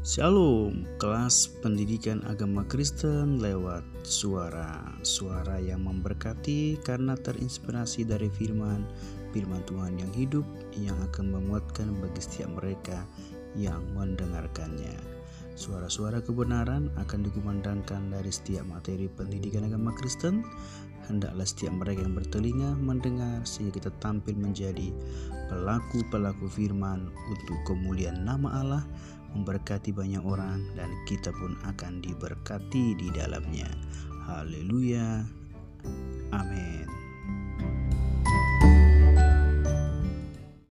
Shalom, kelas pendidikan agama Kristen lewat suara. Suara yang memberkati karena terinspirasi dari firman. Firman Tuhan yang hidup yang akan memuatkan bagi setiap mereka yang mendengarkannya. Suara-suara kebenaran akan dikumandangkan dari setiap materi pendidikan agama Kristen. Hendaklah setiap mereka yang bertelinga mendengar sehingga kita tampil menjadi pelaku-pelaku firman untuk kemuliaan nama Allah memberkati banyak orang dan kita pun akan diberkati di dalamnya. Haleluya.